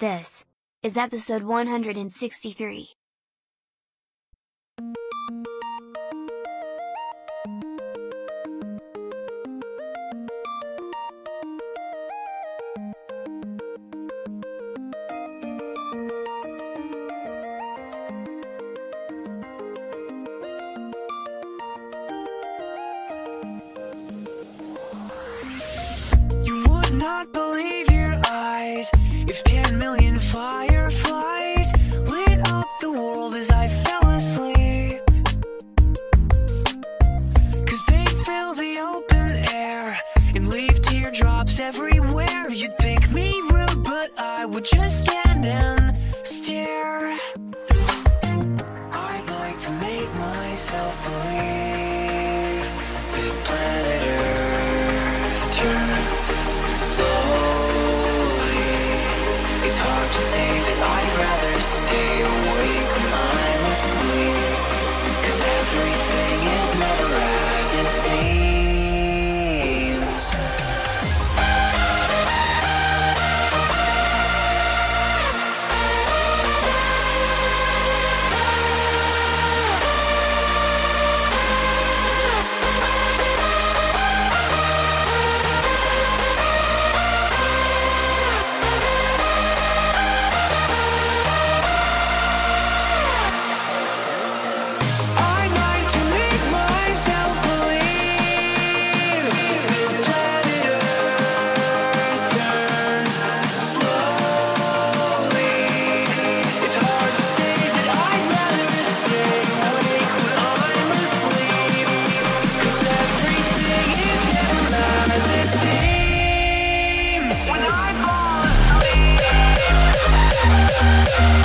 This is episode 163.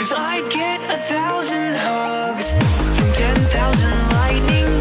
Cause I'd get a thousand hugs from ten thousand lightning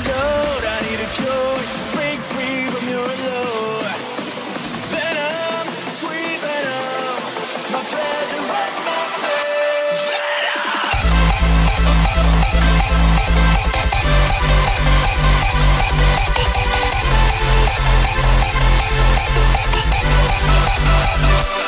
I need a cure to break free from your allure. Venom, sweet venom, my pleasure my pain. Venom.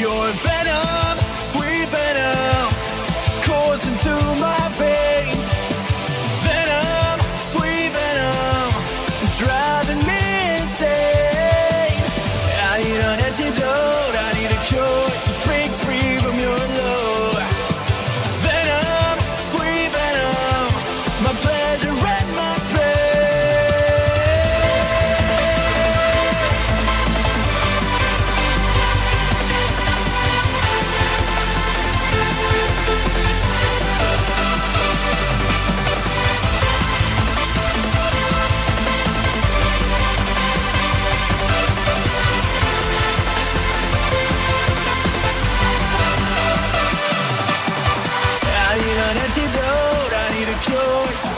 your venom, sweet venom. joy.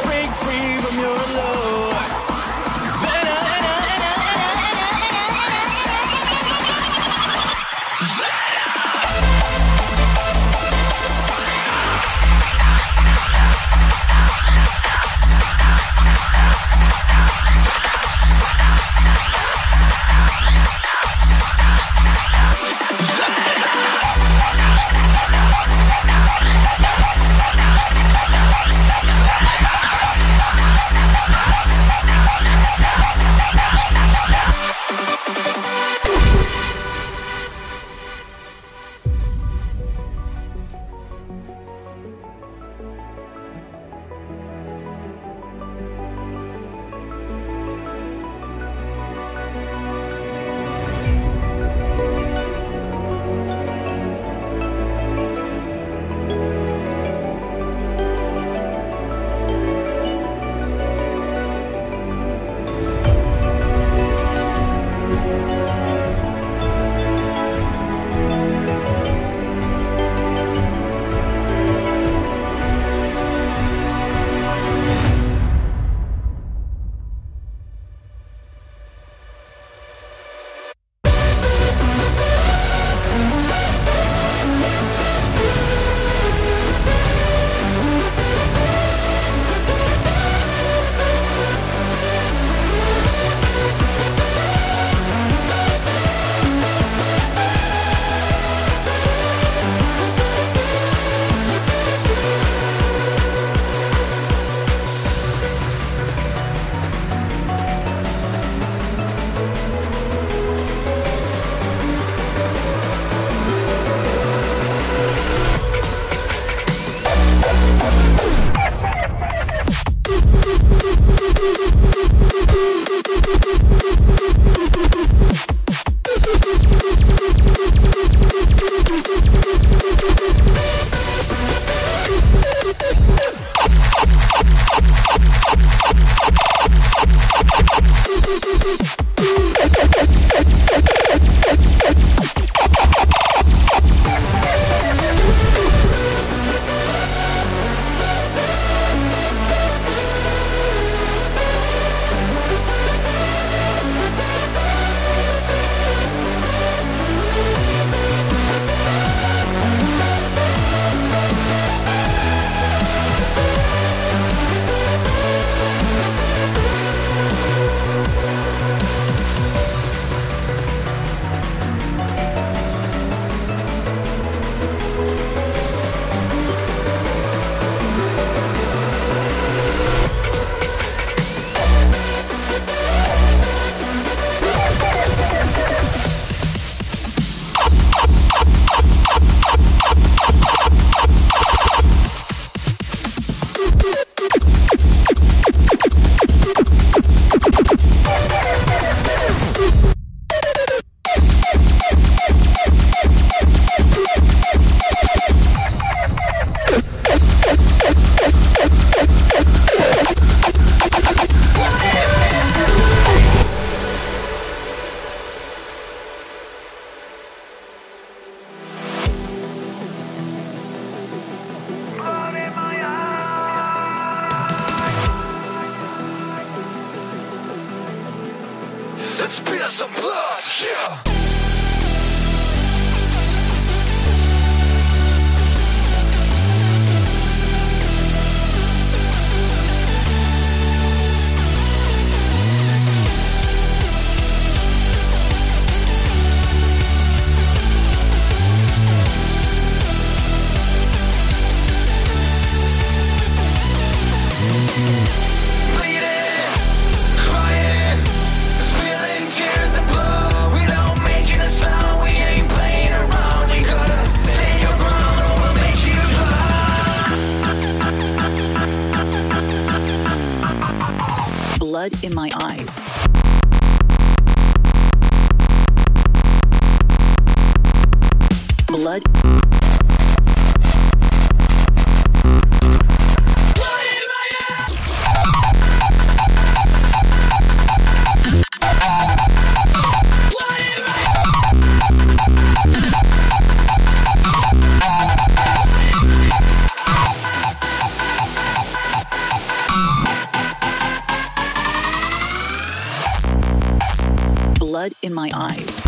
In my eyes.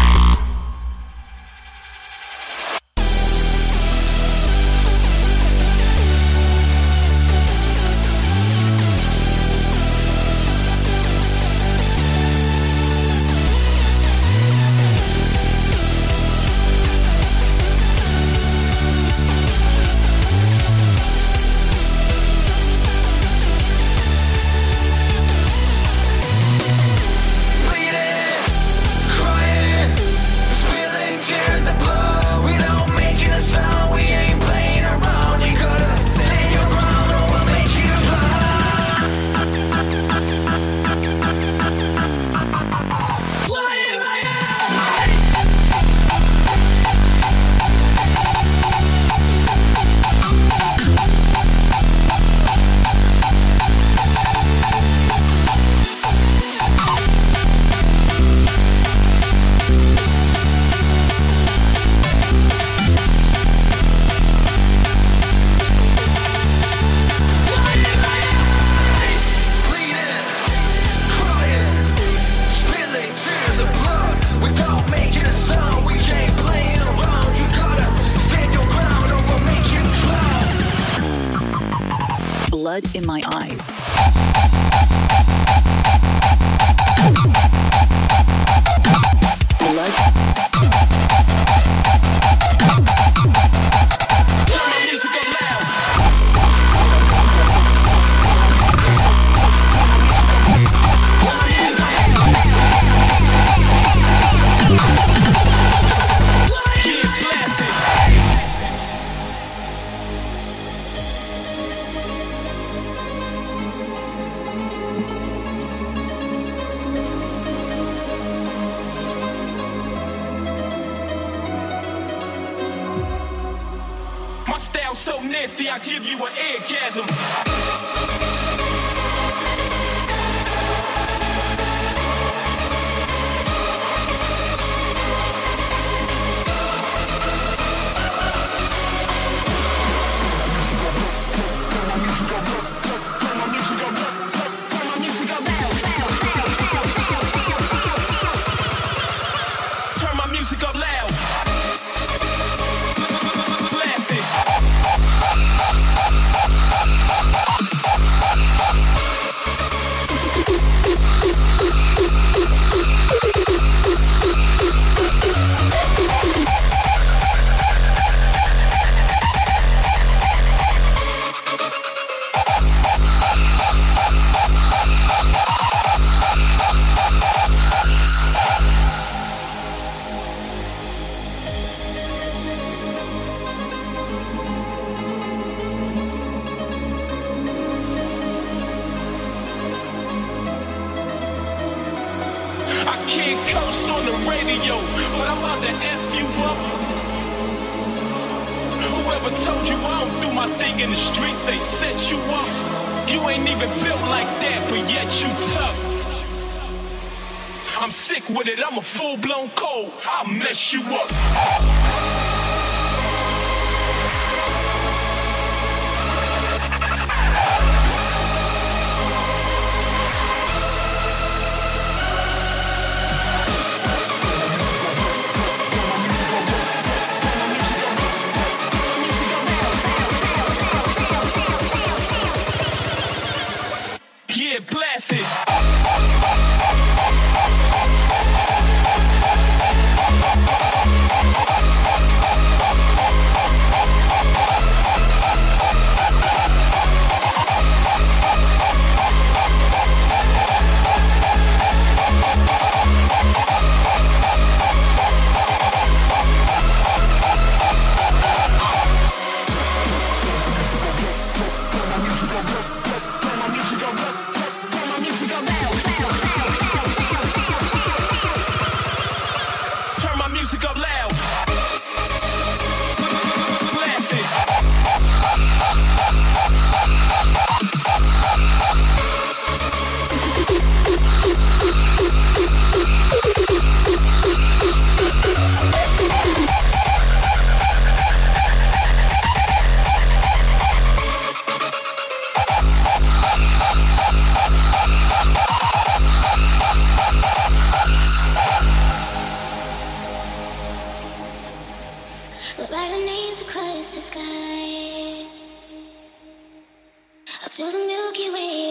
I can't curse on the radio, but I'm about to F you up. Whoever told you I don't do my thing in the streets, they set you up. You ain't even built like that, but yet you tough. I'm sick with it, I'm a full blown cold. I'll mess you up. across the sky, up to the Milky Way.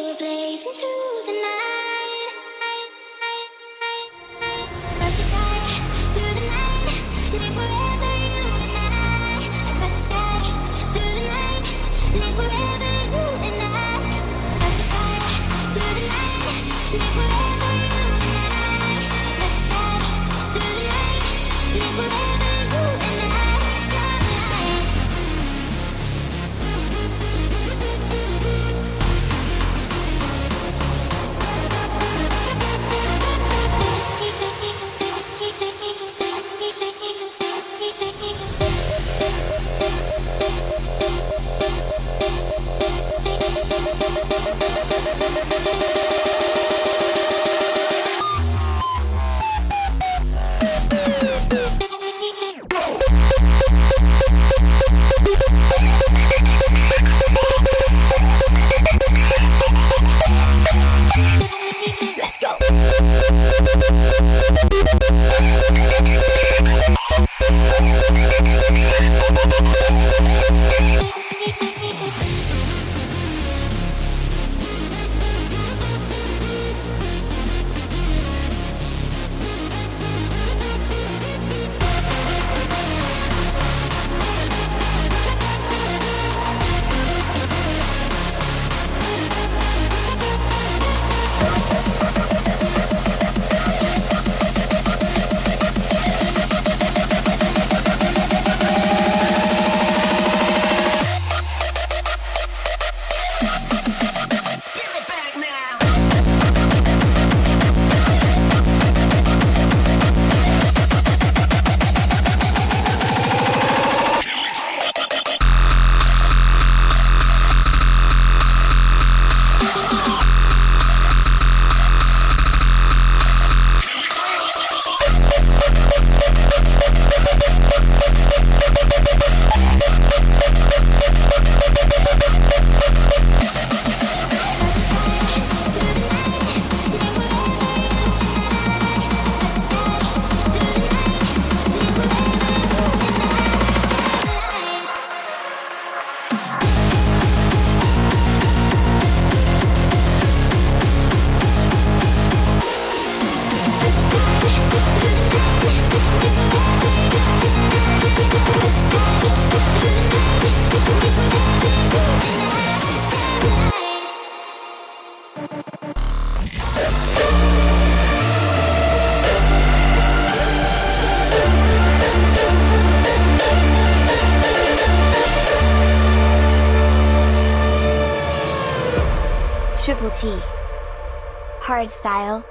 card style,